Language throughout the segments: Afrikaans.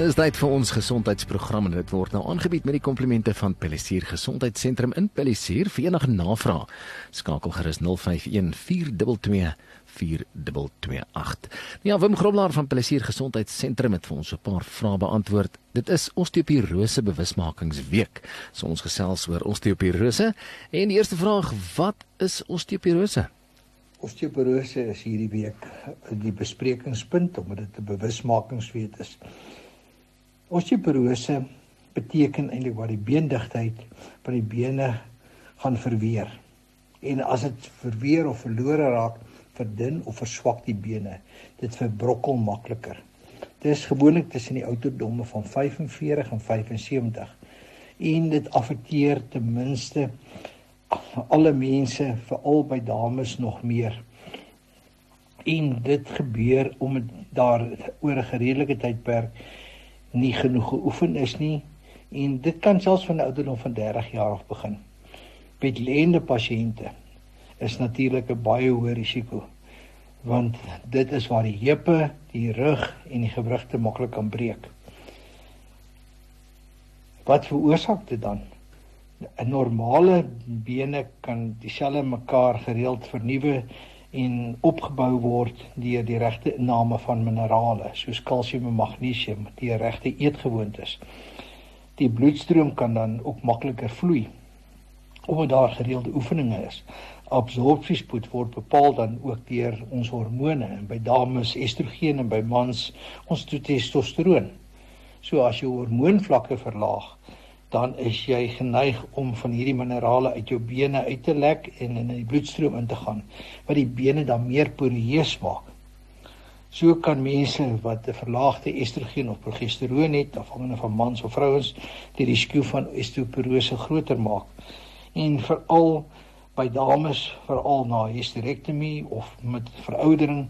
Dit is tyd vir ons gesondheidsprogram en dit word nou aangebied met die komplimente van Pellisier Gesondheidssentrum in Pellisier. Vir enige navrae, skakel gerus 051 422 4228. Ja, Wim Groblaar van Plesier Gesondheidssentrum het vir ons 'n paar vrae beantwoord. Dit is osteoporose bewusmakingsweek. So ons gesels oor osteoporose en die eerste vraag, wat is osteoporose? Osteoporose is hierdie week die besprekingspunt omdat dit 'n bewusmakingsweek is. Osteoporose beteken eintlik waar die beendigtheid van die bene gaan verweer. En as dit verweer of verlore raak, verdun of verswak die bene. Dit verbrokkel makliker. Dit is gewoonlik tussen die ouderdomme van 45 en 75 en dit affekteer ten minste alle mense, veral by dames nog meer. En dit gebeur omdat daar oor 'n redelike tydperk nie genoeg geoefen is nie en dit kan selfs van 'n ouderdom van 30 jaar af begin. Bedlende pasiënte is natuurlik 'n baie hoë risiko want dit is waar die heupe, die rug en die gewrigte maklik kan breek. Wat veroorsaak dit dan? 'n Normale bene kan dieselfde mekaar gereeld vernuwe en opgebou word deur die regte inname van minerale soos kalsium en magnesium, die regte eetgewoontes. Die bloedstroom kan dan ook makliker vloei omdat daar gereelde oefeninge is absorpsiespoed word bepaal dan ook deur ons hormone en by dames estrogen en by mans ons testosteron. So as jou hormoonvlakke verlaag, dan is jy geneig om van hierdie minerale uit jou bene uit te lek en in die bloedstroom in te gaan wat die bene dan meer poreus maak. So kan mense wat 'n verlaagde estrogen of progesteroon het, afhangende van mans of vrouens, die risiko van osteoporose groter maak. En veral by dames veral na hysterektomie of met veroudering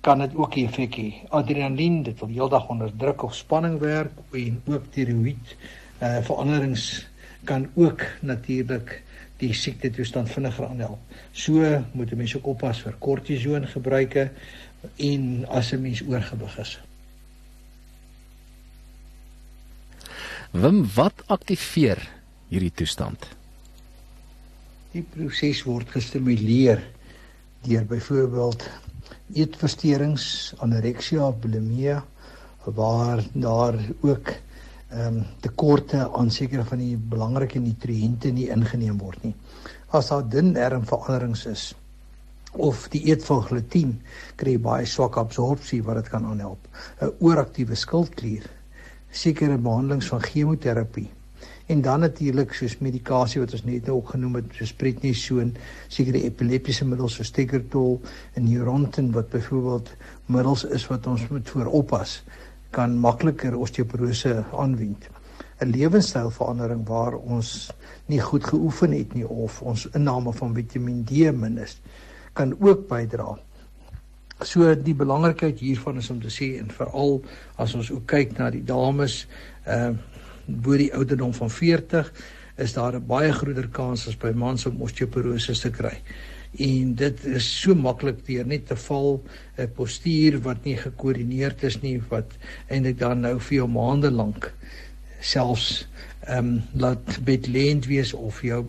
kan dit ook 'n effek hê. Adrenalien, dit wil heeldag onder druk of spanning werk en ook tiroïed uh veranderings kan ook natuurlik die siekte toestand vinniger aanhelp. So moet 'n mens ook oppas vir kortison gebruike en as 'n mens oorgewig is. Wim, wat aktiveer hierdie toestand? Die proses word gestimuleer deur byvoorbeeld eetversteurings, anoreksia, bulimia waar daar ook ehm um, tekorte aan sekere van die belangrike nutriënte nie ingeneem word nie. As daar dun darmveranderings is of die eet van glutien kry baie swak absorpsie wat dit kan aanhelp. 'n Ooraktiewe skildklier, sekere behandelings van chemoterapie en dan natuurlik soos medikasie wat ons net nou ook genoem het soos prednisone, sekere epileptiese middels soos Tegretol en Neurontin wat byvoorbeeld middels is wat ons moet vooroppas kan makliker osteoporose aanwend. 'n Lewenstylverandering waar ons nie goed geoefen het nie of ons inname van Vitamiin D min is kan ook bydra. So die belangrikheid hiervan is om te sê en veral as ons ook kyk na die dames, ehm uh, bo die ouderdom van 40 is daar 'n baie groter kans as by mans om osteoporose te kry. En dit is so maklik deur net te val 'n postuur wat nie gekoördineerd is nie wat eintlik dan nou vir jou maande lank selfs ehm um, laat bedlend wees of jou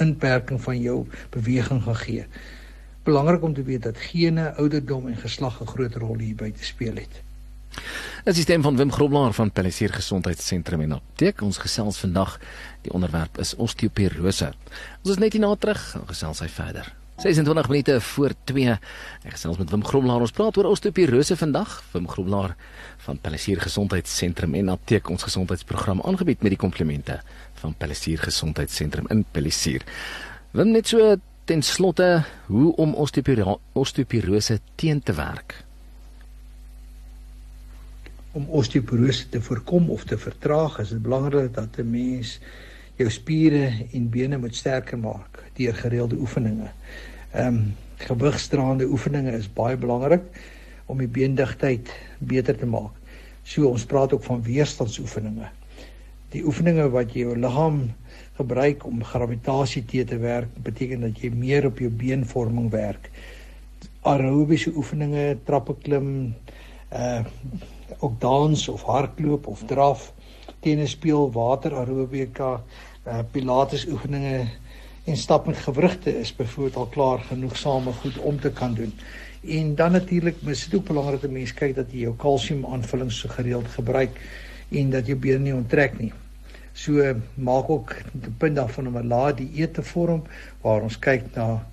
inperking van jou beweging gaan gee. Belangrik om te weet dat gene, ouderdom en geslag 'n groot rol hierby te speel het. Dit is stem van Wim Groblaar van Pellisier Gesondheidssentrum en Apteek. Ons gesels vandag. Die onderwerp is osteoporose. Ons is net hier na terug. Ons gesels hy verder. 26 minute voor 2. Ek gesels met Wim Groblaar. Ons praat oor osteoporose vandag. Wim Groblaar van Pellisier Gesondheidssentrum en Apteek ons gesondheidsprogram aangebied met die komplimente van Pelissier Gesondheidssentrum in Pelissier. Wim net so ten slotte hoe om osteoporose teen te werk. Om osteoporose te voorkom of te vertraag, is dit belangrik dat 'n mens jou spiere en bene moet sterker maak deur gereelde oefeninge. Ehm um, gewigstraande oefeninge is baie belangrik om die beendigtheid beter te maak. So ons praat ook van weerstandsoefeninge. Die oefeninge wat jy jou liggaam gebruik om gravitasie te te werk, beteken dat jy meer op jou beenvorming werk. Aerobiese oefeninge, trappe klim, uh ook dans of hardloop of draf, tennis speel, water aerobika, uh pilates oefeninge en stap met gewrigte is byvoorbeeld al klaar genoegsame goed om te kan doen. En dan natuurlik, mens dit ook belangrik dat mense kyk dat jy jou kalsium aanvullings so gereeld gebruik en dat jou bene nie onttrek nie. So maak ook die punt daarvan om 'n lae dieet te vorm waar ons kyk na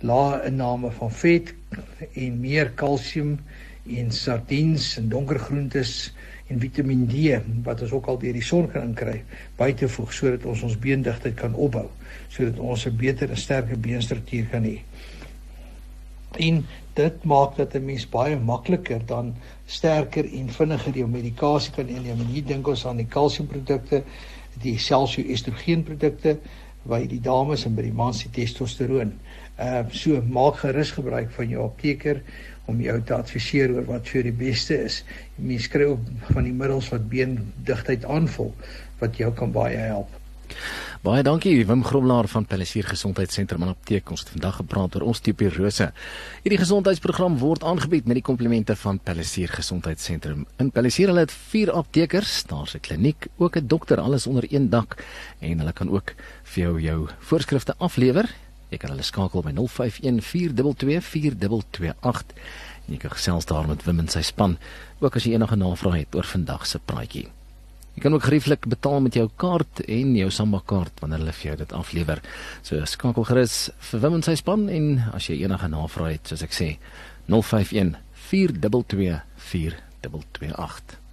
lae inname van vet en meer kalsium en sardiens en donker groentes en Vitamiin D wat ons ook al deur die son kan inkry by te voeg sodat ons ons beendigtheid kan opbou sodat ons 'n beter en sterker beenstruktuur kan hê. En dit maak dat 'n mens baie makliker dan sterker en vinniger jou medikasie kan inneem. En hier dink ons aan die kalsiumprodukte, die selfs jou estrogenprodukte by die dames en by die mans die testosteroon. Ehm uh, so maak gerus gebruik van jou apteker om jou te adviseer oor wat vir die beste is. Mense kry ook van die middels wat beendigtheid aanvul wat jou kan baie help. Baie dankie Wim Gromlaar van Pelissier Gesondheidssentrum en Apteek. Ons het vandag gepraat oor osteoporose. Hierdie gesondheidsprogram word aangebied met die komplimente van Pelissier Gesondheidssentrum. In Pelissier hulle het 4 aptekers, daar's 'n kliniek, ook 'n dokter, alles onder een dak en hulle kan ook vir jou jou voorskrifte aflewer. Jy kan hulle skakel by 051 422 4228 en jy kan gesels daar met Wim en sy span, ook as jy enige navrae het oor vandag se praatjie. Jy kan ook gerieflik betaal met jou kaart en jou Samba kaart wanneer hulle vir jou dit aflewer. So skakel gerus vir Wim en sy span en as jy enige navrae het, soos ek sê, 051 422 4228.